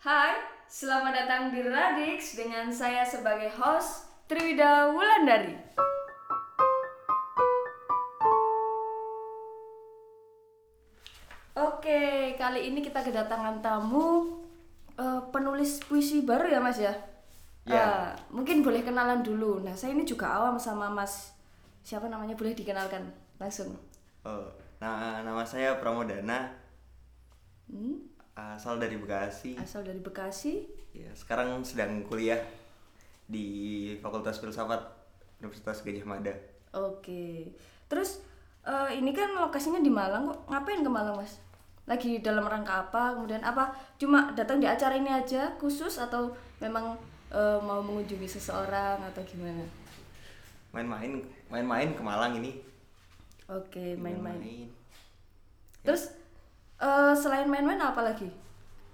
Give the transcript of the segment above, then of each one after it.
Hai, selamat datang di Radix dengan saya sebagai host Triwida Wulandari. Oke, kali ini kita kedatangan tamu eh, penulis puisi baru ya Mas ya? Ya. Eh, mungkin boleh kenalan dulu. Nah, saya ini juga awam sama Mas. Siapa namanya boleh dikenalkan langsung. Oh, nah nama saya Pramodana, Hmm, asal dari Bekasi. asal dari Bekasi. Ya, sekarang sedang kuliah di Fakultas Filsafat Universitas Gajah Mada. Oke. Terus eh, ini kan lokasinya di Malang kok. Ngapain ke Malang, Mas? Lagi dalam rangka apa? Kemudian apa? Cuma datang di acara ini aja khusus atau memang eh, mau mengunjungi seseorang atau gimana? Main-main, main-main ke Malang ini. Oke. Main-main. Terus eh, selain main-main apa lagi?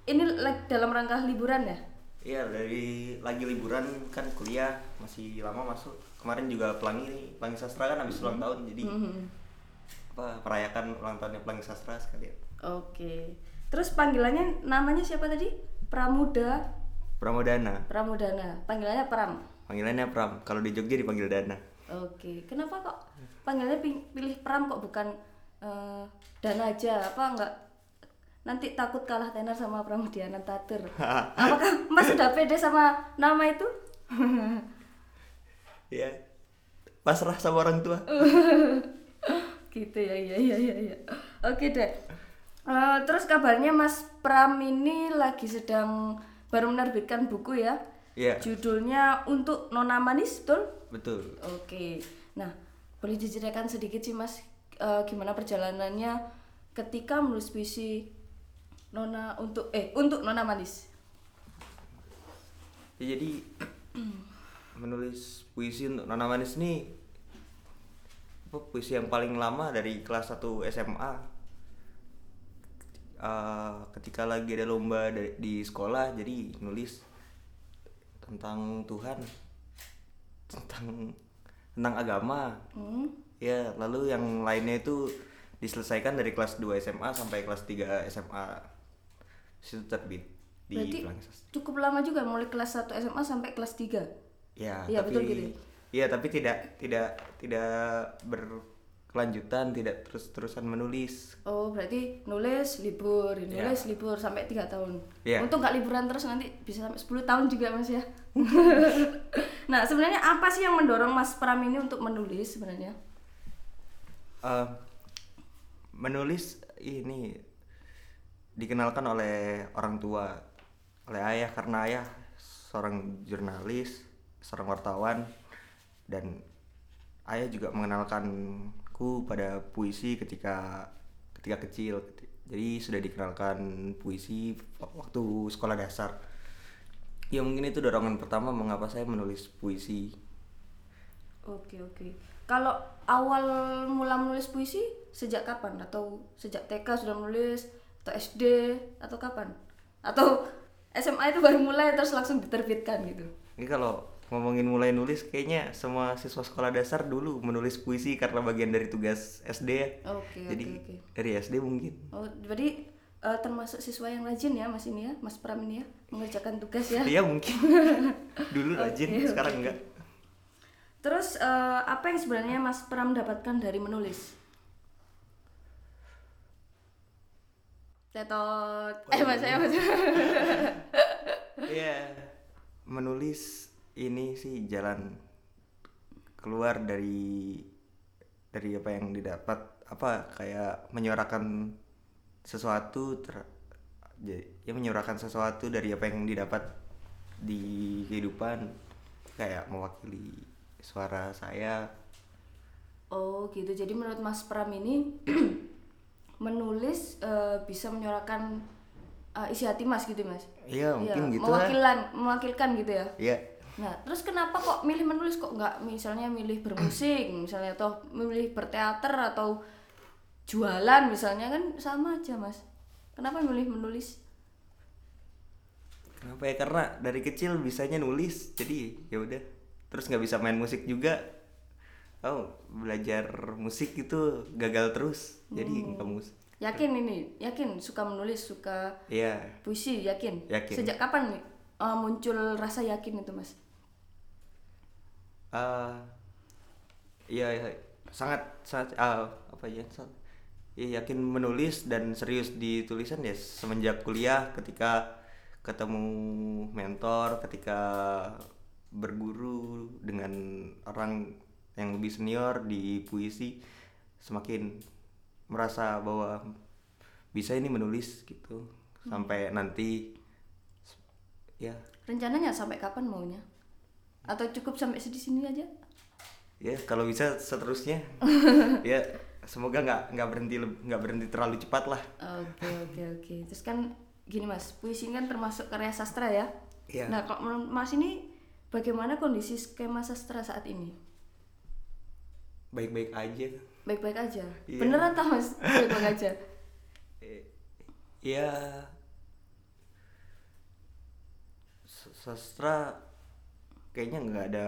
Ini like, dalam rangka liburan ya? Iya, dari lagi liburan kan kuliah masih lama masuk. Kemarin juga Pelangi nih, Pelangi Sastra kan habis ulang tahun jadi Mhm. apa merayakan ulang tahunnya Pelangi Sastra sekalian. Oke. Terus panggilannya namanya siapa tadi? Pramuda Pramodana, Pramudana. Panggilannya Pram. panggilannya Pram. Kalau di Jogja dipanggil Dana. Oke, kenapa kok panggilnya pi- pilih Pram kok bukan eh, Dana aja? Apa enggak nanti takut kalah tenar sama Pramudiana Tatur? Apakah Mas sudah pede sama nama itu? Ya, pasrah sama orang tua. gitu ya, iya iya iya. iya. Oke deh. Eh, terus kabarnya Mas Pram ini lagi sedang baru menerbitkan buku ya? Iya, Judulnya untuk Nona Manis, betul? betul. Oke, nah boleh diceritakan sedikit sih mas, eh, gimana perjalanannya ketika menulis puisi Nona untuk eh untuk Nona Manis. Ya, jadi menulis puisi untuk Nona Manis ini apa, puisi yang paling lama dari kelas 1 SMA. Eh, ketika lagi ada lomba dari- di sekolah jadi nulis tentang Tuhan, tentang tentang agama. Hmm, Ya, lalu yang lainnya itu diselesaikan dari kelas 2 SMA sampai kelas 3 SMA. Situ terbit di berarti cukup lama juga mulai kelas 1 SMA sampai kelas 3 Ya, Iya, tapi betul gitu. Iya, tapi tidak tidak tidak berkelanjutan, tidak terus-terusan menulis. Oh berarti nulis libur, Iya. nulis libur sampai tiga tahun. Iya. Untung nggak liburan terus nanti bisa sampai 10 tahun juga mas ya. nah sebenarnya apa sih yang mendorong Mas Pram ini untuk menulis sebenarnya? Eh, menulis ini dikenalkan oleh orang tua, oleh ayah karena ayah seorang jurnalis, seorang wartawan dan ayah juga mengenalkanku pada puisi ketika ketika kecil. Jadi sudah dikenalkan puisi waktu sekolah dasar. Ya mungkin itu dorongan pertama mengapa saya menulis puisi. Oke oke. Kalau awal mula menulis puisi sejak kapan? Atau sejak TK sudah menulis? Atau SD? Atau kapan? Atau SMA itu baru mulai terus langsung diterbitkan gitu? Ini kalau ngomongin mulai nulis kayaknya semua siswa sekolah dasar dulu menulis puisi karena bagian dari tugas SD ya. Oke Jadi oke oke. dari SD mungkin. Oh berarti eh, termasuk siswa yang rajin ya Mas ini ya, Mas Pram ini ya mengerjakan tugas ya? Iya mungkin. dulu rajin, Oke, sekarang oke. enggak. Terus eh, apa yang sebenarnya Mas Pram dapatkan dari menulis? Tetot. Eh Mas saya Mas. Iya. Menulis ini sih jalan keluar dari dari apa yang didapat apa kayak menyuarakan sesuatu ter, ya menyuarakan sesuatu dari apa yang didapat di kehidupan kayak mewakili suara saya Oh gitu. Jadi menurut Mas Pram ini menulis eh, bisa menyuarakan eh, isi hati Mas gitu Mas? iya mungkin Iya, gitu lah mewakilan, mewakilkan gitu ya. Iya. Nah, terus kenapa kok milih menulis kok nggak misalnya milih bermusik misalnya atau milih berteater atau jualan misalnya kan sama aja mas. Kenapa milih menulis? Kenapa ya? Karena dari kecil bisanya nulis, jadi ya udah. Terus nggak bisa main musik juga. Oh, belajar musik itu gagal terus, jadi nggak mus Yakin ini, yakin suka menulis, suka iya puisi, yakin. Yakin. Sejak kapan uh, muncul rasa yakin itu, Mas? Iya iya. sangat sangat ah, apa ya sangat iya, yakin menulis dan serius di tulisan ya semenjak kuliah ketika ketemu mentor ketika berguru dengan orang yang lebih senior di puisi semakin merasa bahwa bisa ini menulis gitu sampai nanti ya Rencananya sampai kapan maunya? Atau cukup sampai di sini aja? ya kalau bisa seterusnya ya semoga nggak nggak berhenti nggak berhenti terlalu cepat lah Oke oke oke. Terus kan gini mas, puisi kan termasuk karya sastra ya. Iya. Nah kalau menurut mas ini bagaimana kondisi skema sastra saat ini? Baik-baik aja Baik-baik aja. Iya. Beneran tau mas? Baik-baik aja. Ya sastra kayaknya nggak ada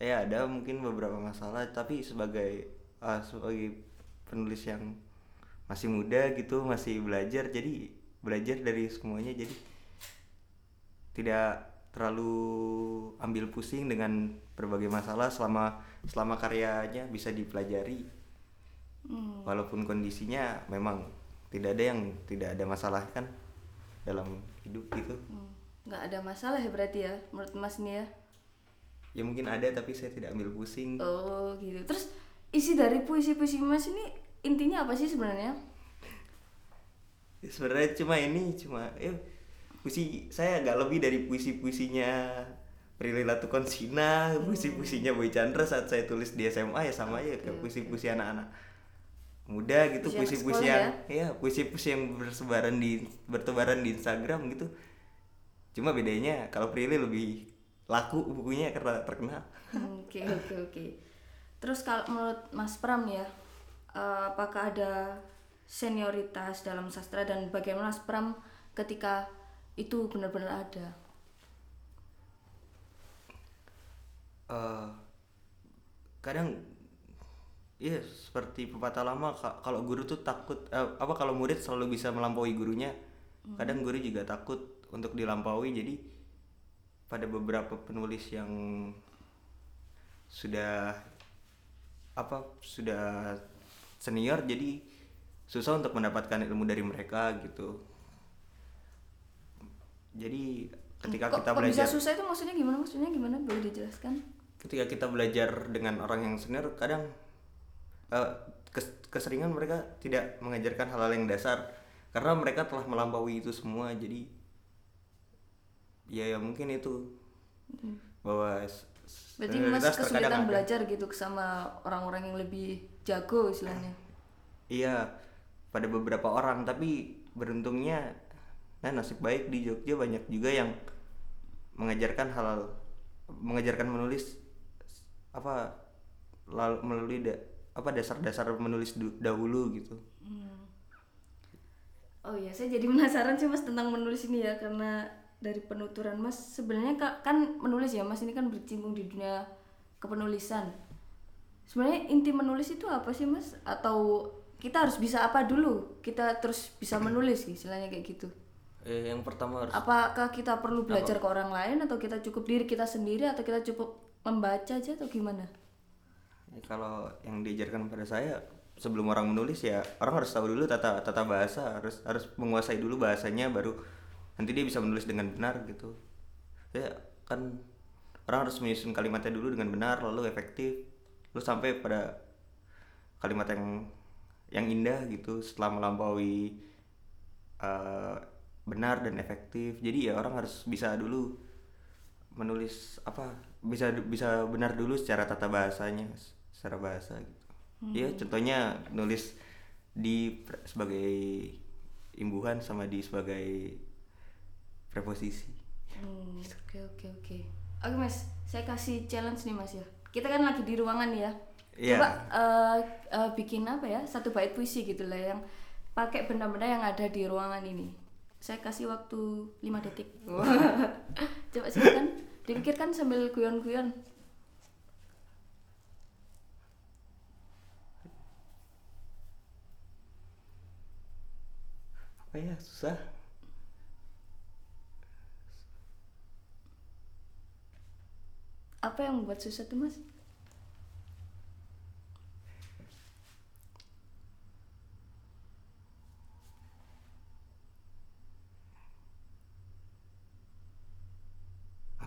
ya ada mungkin beberapa masalah tapi sebagai ah, sebagai penulis yang masih muda gitu masih belajar jadi belajar dari semuanya jadi tidak terlalu ambil pusing dengan berbagai masalah selama selama karyanya bisa dipelajari Hmm. walaupun kondisinya memang tidak ada yang tidak ada masalah kan dalam hidup gitu Hmm. Nggak ada masalah ya berarti ya menurut mas ini ya? ya mungkin ada tapi saya tidak ambil pusing Oh gitu. Terus isi dari puisi-puisi mas ini intinya apa sih sebenarnya? Ya, sebenarnya cuma ini cuma ya puisi saya agak lebih dari puisi puisinya Prilly Latukonsina puisi puisinya Boy Chandra saat saya tulis di SMA ya sama aja kayak puisi puisi anak-anak muda gitu Puisi anak puisi puisi sekolah yang ya puisi puisi yang bersebaran di bertebaran di Instagram gitu cuma bedanya kalau Prilly lebih laku bukunya karena terkenal Hmm, Oke oke oke. Terus kalau menurut Mas Pram ya, eh, apakah ada senioritas dalam sastra dan bagaimana Mas Pram ketika itu benar-benar ada? Eh kadang iya seperti pepatah lama ka- kalau guru tuh takut eh, apa kalau murid selalu bisa melampaui gurunya kadang guru juga takut untuk dilampaui jadi pada beberapa penulis yang sudah apa sudah senior jadi susah untuk mendapatkan ilmu dari mereka gitu jadi ketika kok, kita kok belajar bisa susah itu maksudnya gimana? Maksudnya gimana? Boleh dijelaskan? Ketika kita belajar dengan orang yang senior kadang kes- keseringan mereka tidak mengajarkan hal-hal yang dasar karena mereka telah melampaui itu semua jadi ya, ya mungkin itu bahwa s- s- Berarti Mas kesulitan ada. belajar gitu sama orang-orang yang lebih jago istilahnya. iya pada beberapa orang tapi beruntungnya nah nasib baik di Jogja banyak juga yang mengajarkan hal mengajarkan menulis apa lalu melalui da- apa dasar-dasar menulis du- dahulu gitu Oh iya, saya jadi penasaran sih Mas tentang menulis ini ya karena dari penuturan Mas sebenarnya ka- kan menulis ya Mas ini kan bercimpung di dunia kepenulisan. Sebenarnya inti menulis itu apa sih Mas? Atau kita harus bisa apa dulu? Kita terus bisa menulis istilahnya kayak gitu. eh, yang pertama harus Apakah kita perlu belajar ke orang lain atau kita cukup diri kita sendiri atau kita cukup membaca aja atau gimana? ya, kalau yang diajarkan pada saya sebelum orang menulis ya orang harus tahu dulu tata tata bahasa harus harus menguasai dulu bahasanya baru nanti dia bisa menulis dengan benar gitu ya kan orang harus menyusun kalimatnya dulu dengan benar lalu efektif lalu sampai pada kalimat yang yang indah gitu setelah melampaui eh, benar dan efektif jadi ya orang harus bisa dulu menulis apa bisa bisa benar dulu secara tata bahasanya secara bahasa gitu ya contohnya nulis di sebagai imbuhan sama di sebagai preposisi Hmm, Oke oke oke. Oke Mas, saya kasih challenge nih Mas ya. Kita kan lagi di ruangan ya. Iya. Coba eh, eh, bikin apa ya? Satu bait puisi gitu lah yang pakai benda-benda yang ada di ruangan ini. Saya kasih waktu 5 detik. Coba silakan dipikirkan sambil guyon-guyon. susah. Apa yang membuat susah tuh mas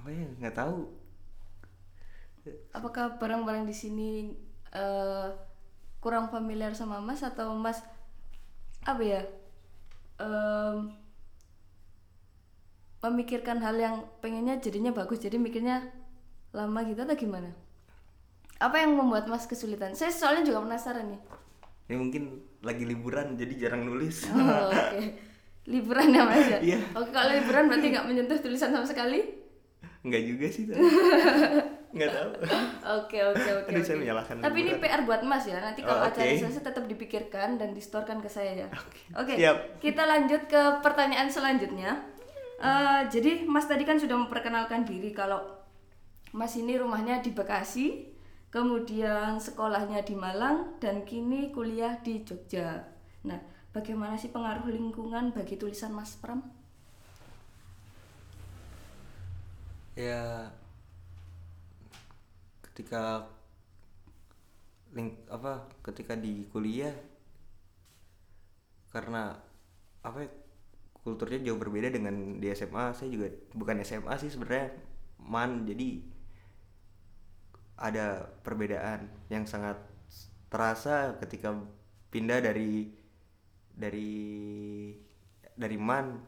apa ya nggak tahu. Apakah barang-barang di sini eh, kurang familiar sama mas atau mas apa ya em, memikirkan hal yang pengennya jadinya bagus jadi mikirnya lama gitu atau gimana? Apa yang membuat mas kesulitan? Saya soalnya juga penasaran nih. Ya mungkin lagi liburan jadi jarang nulis. Oh, oke. Liburan ya mas ya? Iya. oke kalau liburan berarti nggak menyentuh tulisan sama sekali nggak juga sih tapi. nggak tahu Oke oke oke. Aduh, saya menyalahkan Tapi ini. PR buat Mas ya. Nanti kalau Oh, acara oke. selesai tetap dipikirkan dan distorkan ke saya ya. Oke. siap. Kita lanjut ke pertanyaan selanjutnya. Eh, jadi Mas tadi kan sudah memperkenalkan diri kalau Mas ini rumahnya di Bekasi, kemudian sekolahnya di Malang dan kini kuliah di Jogja. Nah, bagaimana sih pengaruh lingkungan bagi tulisan Mas Pram? Ya ketika link apa ketika di kuliah karena apa ya, kulturnya jauh berbeda dengan di SMA saya juga bukan SMA sih sebenarnya man jadi ada perbedaan yang sangat terasa ketika pindah dari dari dari man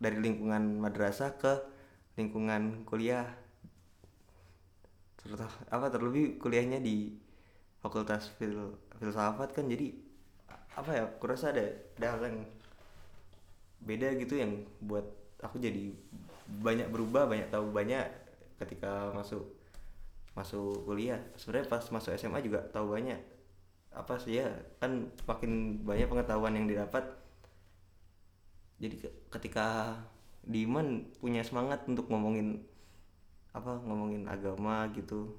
dari lingkungan madrasah ke lingkungan kuliah. Terutama apa terlebih kuliahnya di fakultas fil filsafat kan jadi apa ya aku rasa ada ada hal yang beda gitu yang buat aku jadi banyak berubah banyak tahu banyak ketika masuk masuk kuliah. Sebenarnya pas masuk SMA juga tahu banyak. Apa sih ya kan makin banyak pengetahuan yang didapat. Jadi ke- ketika Diman punya semangat untuk ngomongin apa ngomongin agama gitu.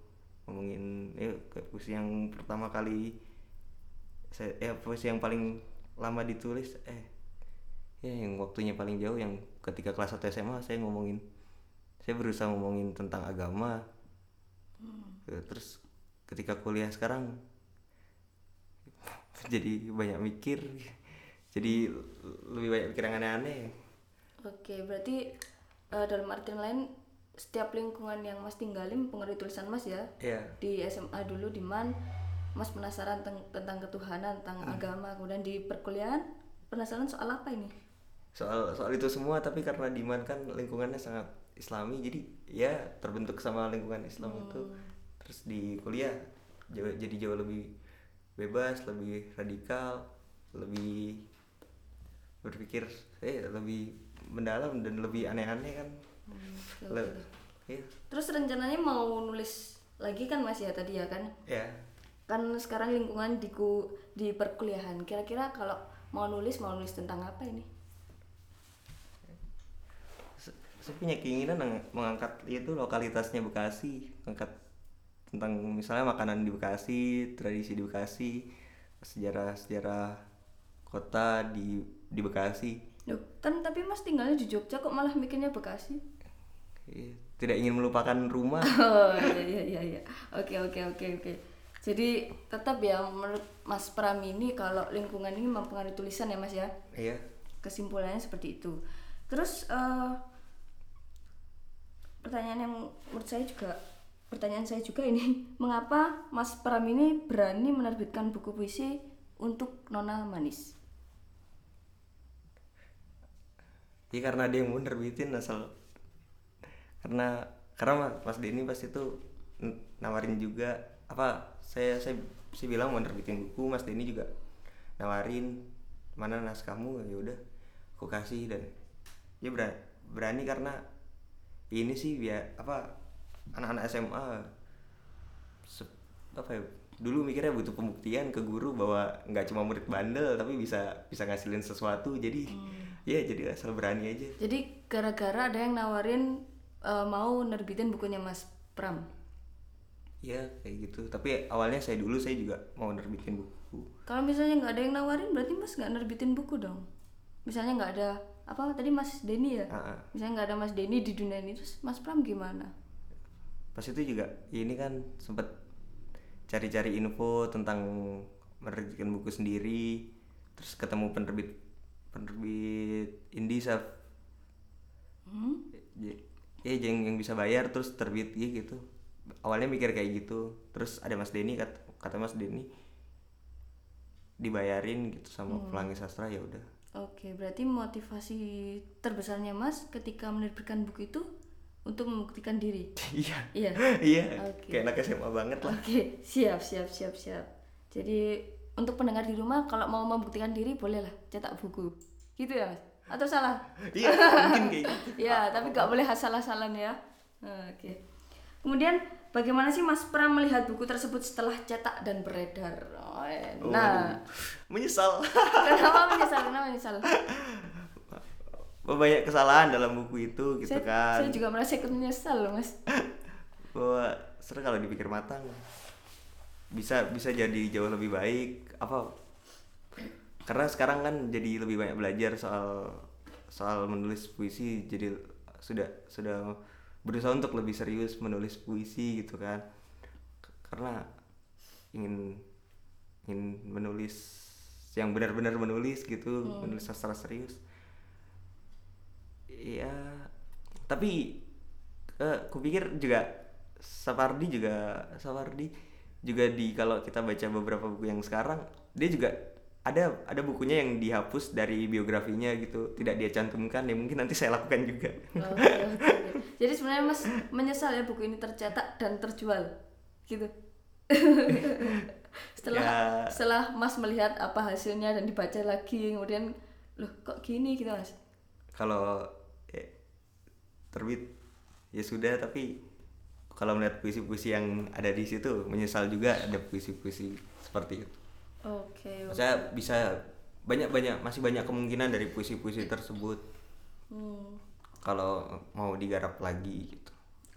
Ngomongin ya puisi yang pertama kali saya eh puisi yang paling lama ditulis eh ya yang waktunya paling jauh yang ketika kelas 1 SMA saya ngomongin saya berusaha ngomongin tentang agama. Eh, terus ketika kuliah sekarang jadi banyak mikir jadi lebih banyak mikir yang aneh-aneh Oke, berarti eh, dalam artian lain setiap lingkungan yang Mas tinggalin mempengaruhi tulisan Mas ya. ya Di SMA dulu di MAN Mas penasaran teng- tentang ketuhanan, tentang agama, kemudian di perkuliahan penasaran soal apa ini? soal soal itu semua tapi karena Diman kan lingkungannya sangat islami jadi ya terbentuk sama lingkungan Islam itu terus di kuliah jauh, jadi jauh lebih bebas lebih radikal lebih berpikir eh lebih mendalam dan lebih aneh-aneh kan oke, Le- iya. Terus rencananya mau nulis lagi kan Mas ya tadi ya kan? ya Kan sekarang lingkungan di ku- di perkuliahan. Kira-kira kalau mau nulis mau nulis tentang apa ini? Saya punya keinginan mengangkat itu lokalitasnya Bekasi mengangkat tentang misalnya makanan di Bekasi tradisi di Bekasi sejarah sejarah kota di di Bekasi Loh, kan tapi Mas tinggalnya di Jogja kok malah mikirnya Bekasi? Iya, tidak ingin melupakan rumah Oh iya iya iya iya. Oke oke oke oke. Jadi tetap ya menurut Mas Pram ini kalau lingkungan ini mempengaruhi tulisan ya Mas ya. iya Kesimpulannya seperti itu. Terus eh, pertanyaan yang menurut saya juga pertanyaan saya juga ini mengapa Mas Pram ini berani menerbitkan buku puisi untuk Nona Manis? Ya karena dia yang mau nerbitin asal. Karena karena Mas- Denny pas itu nawarin juga apa saya saya saya bilang mau nerbitin buku Mas Denny juga nawarin mana naskahmu ya udah aku kasih dan ya berani, berani karena ini sih biar apa anak-anak SMA se- apa ya dulu mikirnya butuh pembuktian ke guru bahwa nggak cuma murid bandel tapi bisa bisa ngasilin sesuatu jadi ya jadi asal berani aja Jadi gara-gara ada yang nawarin eh, mau nerbitin bukunya Mas Pram. ya kayak gitu tapi awalnya saya dulu saya juga mau nerbitin buku Kalau misalnya nggak ada yang nawarin, berarti Mas nggak nerbitin buku dong? misalnya nggak ada apa tadi Mas Denny ya Ah, ah. misalnya nggak ada Mas Denny di dunia ini terus Mas Pram gimana pas itu juga ini kan sempet cari-cari info tentang menerbitkan buku sendiri terus ketemu penerbit penerbit indie Saf. hmm? Ya yang yang bisa bayar terus terbit ya gitu awalnya mikir kayak gitu terus ada Mas Denny kata, kata Mas Denny dibayarin gitu sama Pelangi Sastra ya udah Oke, berarti motivasi terbesarnya Mas ketika menerbitkan buku itu untuk membuktikan diri. iya Iya. iya Oke. kayak anak SMA banget lah Oke, siap, siap, siap, siap. Jadi untuk pendengar di rumah kalau mau membuktikan diri bolehlah cetak buku. Gitu ya? Atau salah? iya mungkin kayak gitu ya, tapi nggak boleh asal-asalan ya. Oke. Kemudian bagaimana sih Mas Pram melihat buku tersebut setelah cetak dan beredar? Oh, eh, Nah, menyesal kenapa menyesal? Kenapa menyesal? banyak kesalahan dalam buku itu gitu saya, kan saya juga merasa ikut menyesal loh, Mas. bahwa sebenarnya kalau dipikir matang bisa bisa jadi jauh lebih baik apa karena sekarang kan jadi lebih banyak belajar soal soal menulis puisi jadi sudah sudah berusaha untuk lebih serius menulis puisi gitu kan. Karena ingin ingin menulis yang benar-benar menulis gitu menulis sastra serius. Iya, tapi eh kupikir juga Sapardi juga Sapardi juga di kalau kita baca beberapa buku yang sekarang dia juga ada ada bukunya yang dihapus dari biografinya gitu tidak dia cantumkan ya mungkin nanti saya lakukan juga Oke, oke, oke. Jadi sebenarnya Mas menyesal ya buku ini tercetak dan terjual, gitu. setelah Ya. setelah Mas melihat apa hasilnya dan dibaca lagi, kemudian loh kok gini gitu Mas? kalau eh, terbit ya sudah tapi kalau melihat puisi-puisi yang ada di situ menyesal juga ada puisi-puisi seperti itu Oke. oke. saya bisa banyak banyak masih banyak kemungkinan dari puisi-puisi tersebut Hmm, kalau mau digarap lagi gitu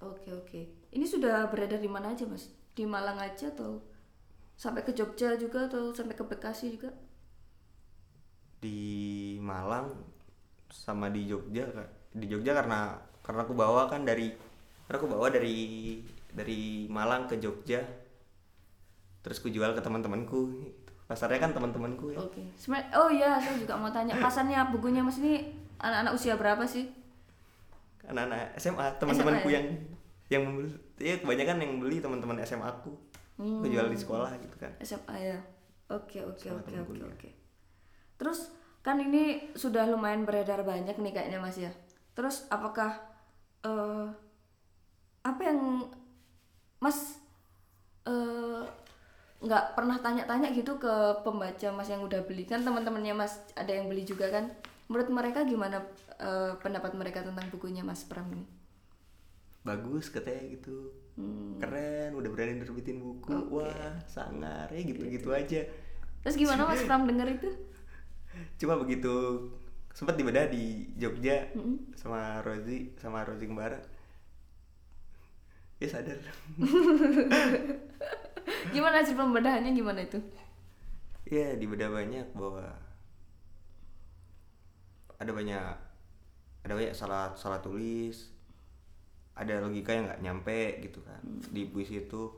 Oke oke. Ini sudah beredar di mana aja Mas? Di Malang aja atau sampai ke Jogja juga atau sampai ke Bekasi juga? di Malang sama di Jogja di Jogja karena karena aku bawa kan dari karena aku bawa dari dari Malang ke Jogja terus aku jual ke teman-temanku. Pasarnya kan teman-temanku ya Oke. Sebenarnya oh iya, saya juga mau tanya, pasarnya bukunya Mas ini anak-anak usia berapa sih? anak-anak SMA teman-temanku ya? yang yang membeli ya kebanyakan yang beli teman-teman SMA aku aku jual di sekolah gitu kan SMA ya. Oke oke oke oke oke. Terus kan ini sudah lumayan beredar banyak nih kayaknya Mas ya. Terus apakah eh apa yang Mas eh nggak pernah tanya-tanya gitu ke pembaca Mas yang udah beli. Kan teman-temannya Mas ada yang beli juga kan? Menurut mereka gimana eh, pendapat mereka tentang bukunya Mas Pram ini? bagus katanya gitu. Hmm. keren udah berani nerbitin buku. Wah sangar ya gitu-gitu aja. Terus gimana Mas Pram denger itu? cuma begitu sempat dibedah di Jogja sama Rozi sama Rozi Kembara ya sadar Gimana hasil pembedahannya? Gimana itu? ya dibedah banyak bahwa ada banyak ada banyak salah salah tulis. Ada logika yang nggak nyampe gitu kan. Di puisi itu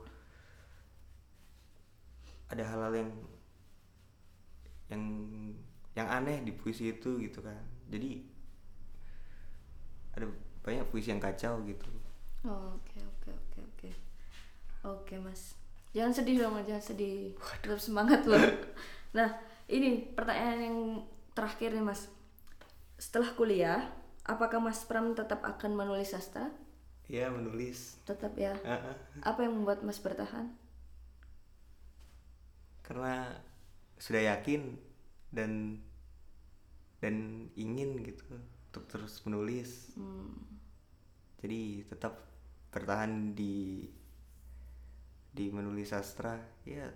ada hal-hal yang yang yang aneh di puisi itu gitu kan. Jadi ada banyak puisi yang kacau gitu. Oh, Oke oke oke oke. Oke mas jangan sedih dong Mas, jangan sedih. Tetap semangat loh. Nah ini pertanyaan yang terakhir nih mas. Setelah kuliah apakah mas Pram tetap akan menulis sastra? Ya menulis. Tetap ya? Apa yang membuat mas bertahan? Karena sudah yakin dan dan ingin gitu untuk terus menulis. Jadi tetap bertahan di di menulis sastra ya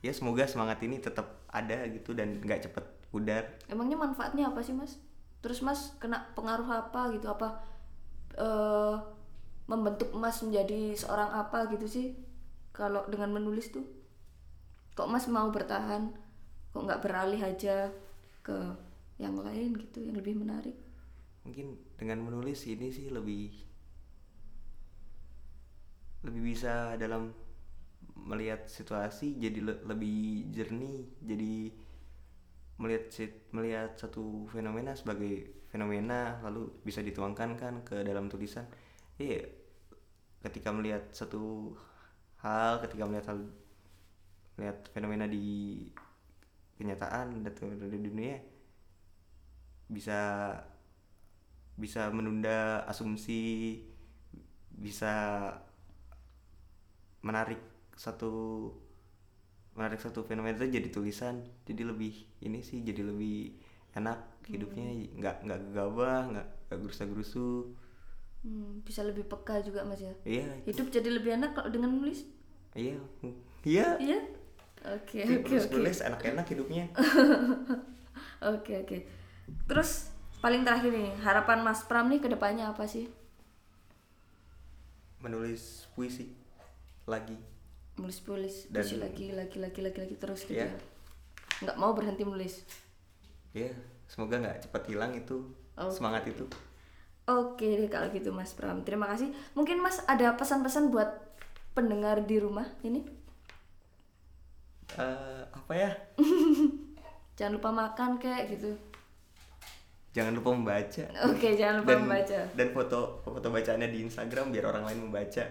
ya semoga semangat ini tetap ada gitu dan nggak cepet pudar. Emangnya manfaatnya apa sih mas? Terus mas kena pengaruh apa gitu? Apa eh membentuk mas menjadi seorang apa gitu sih? Kalau dengan menulis tuh kok mas mau bertahan? Kok nggak beralih aja ke yang lain gitu yang lebih menarik? Mungkin dengan menulis ini sih lebih lebih bisa dalam melihat situasi jadi le- lebih jernih jadi melihat melihat satu fenomena sebagai fenomena lalu bisa dituangkan kan ke dalam tulisan. Iya ketika melihat satu hal ketika melihat hal melihat fenomena di kenyataan atau di dunia bisa bisa menunda asumsi bisa menarik satu menarik satu fenomena itu jadi tulisan jadi lebih ini sih jadi lebih enak hidupnya nggak nggak gegabah nggak nggak gerusa gerusu Hmm, bisa lebih peka juga mas ya? Iya. Hidup jadi lebih enak kalau dengan nulis? Iya. Iya. Iya? Oke oke oke. nulis enak-enak hidupnya. Oke oke. Terus paling terakhir nih harapan mas Pram nih ke depannya apa sih? Menulis puisi lagi nulis puisi Dan- puisi lagi lagi lagi lagi lagi terus gitu Iya. ya nggak mau berhenti menulis ya semoga nggak cepat hilang itu Oke. semangat itu Oke deh kalau gitu Mas Pram. Terima kasih. Mungkin Mas ada pesan-pesan buat pendengar di rumah ini? Eh, apa ya Jangan lupa makan kayak gitu. jangan lupa membaca Oke, jangan lupa dan membaca. dan foto foto bacaannya di Instagram biar orang lain membaca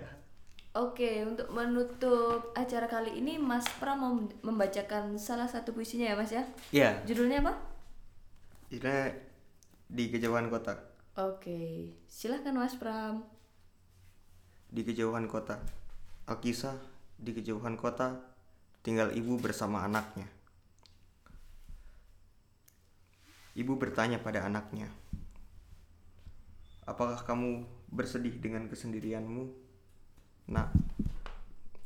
Oke, untuk menutup acara kali ini Mas Pram mau membacakan salah satu puisinya ya Mas ya. ya Judulnya apa? ini di kejauhan kota Oke, silahkan Mas Pram. di kejauhan kota Alkisah di kejauhan kota tinggal ibu bersama anaknya ibu bertanya pada anaknya apakah kamu bersedih dengan kesendirianmu nak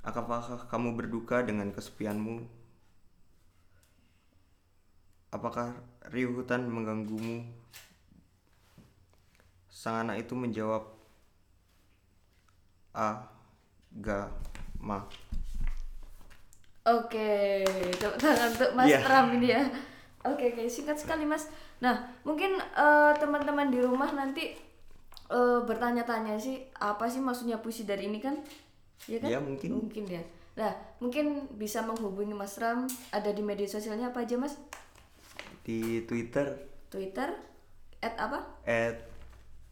apakah kamu berduka dengan kesepianmu apakah riuh hutan mengganggumu sang anak itu menjawab agama. Oke, tepuk tangan untuk Mas Iya. Pram ini ya. Oke, oke, singkat sekali Mas. Nah, mungkin eh, teman-teman di rumah nanti eh, bertanya-tanya sih apa sih maksudnya puisi dari ini kan? Ya kan? Ya, mungkin. Mungkin ya. Nah, mungkin bisa menghubungi Mas Ram ada di media sosialnya apa aja Mas? Di Twitter Twitter at apa? at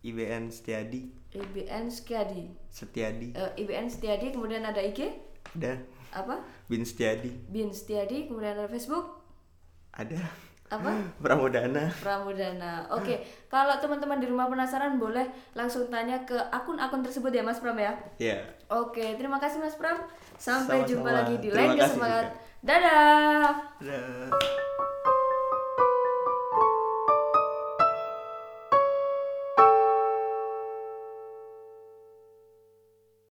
IBN Setiadi IBN Setiadi. Setiadi Eh, IBN Setiadi, kemudian ada IG ada apa? Bin Setiadi Bin Setiadi, kemudian ada Facebook ada apa? Pramodana Pramudana. Oke, kalau teman-teman di rumah penasaran boleh langsung tanya ke akun-akun tersebut ya Mas Pram ya. ya Oke, terima kasih Mas Pram. Sampai Sama-sama. jumpa lagi di lain kesempatan. Dadah. Dadah.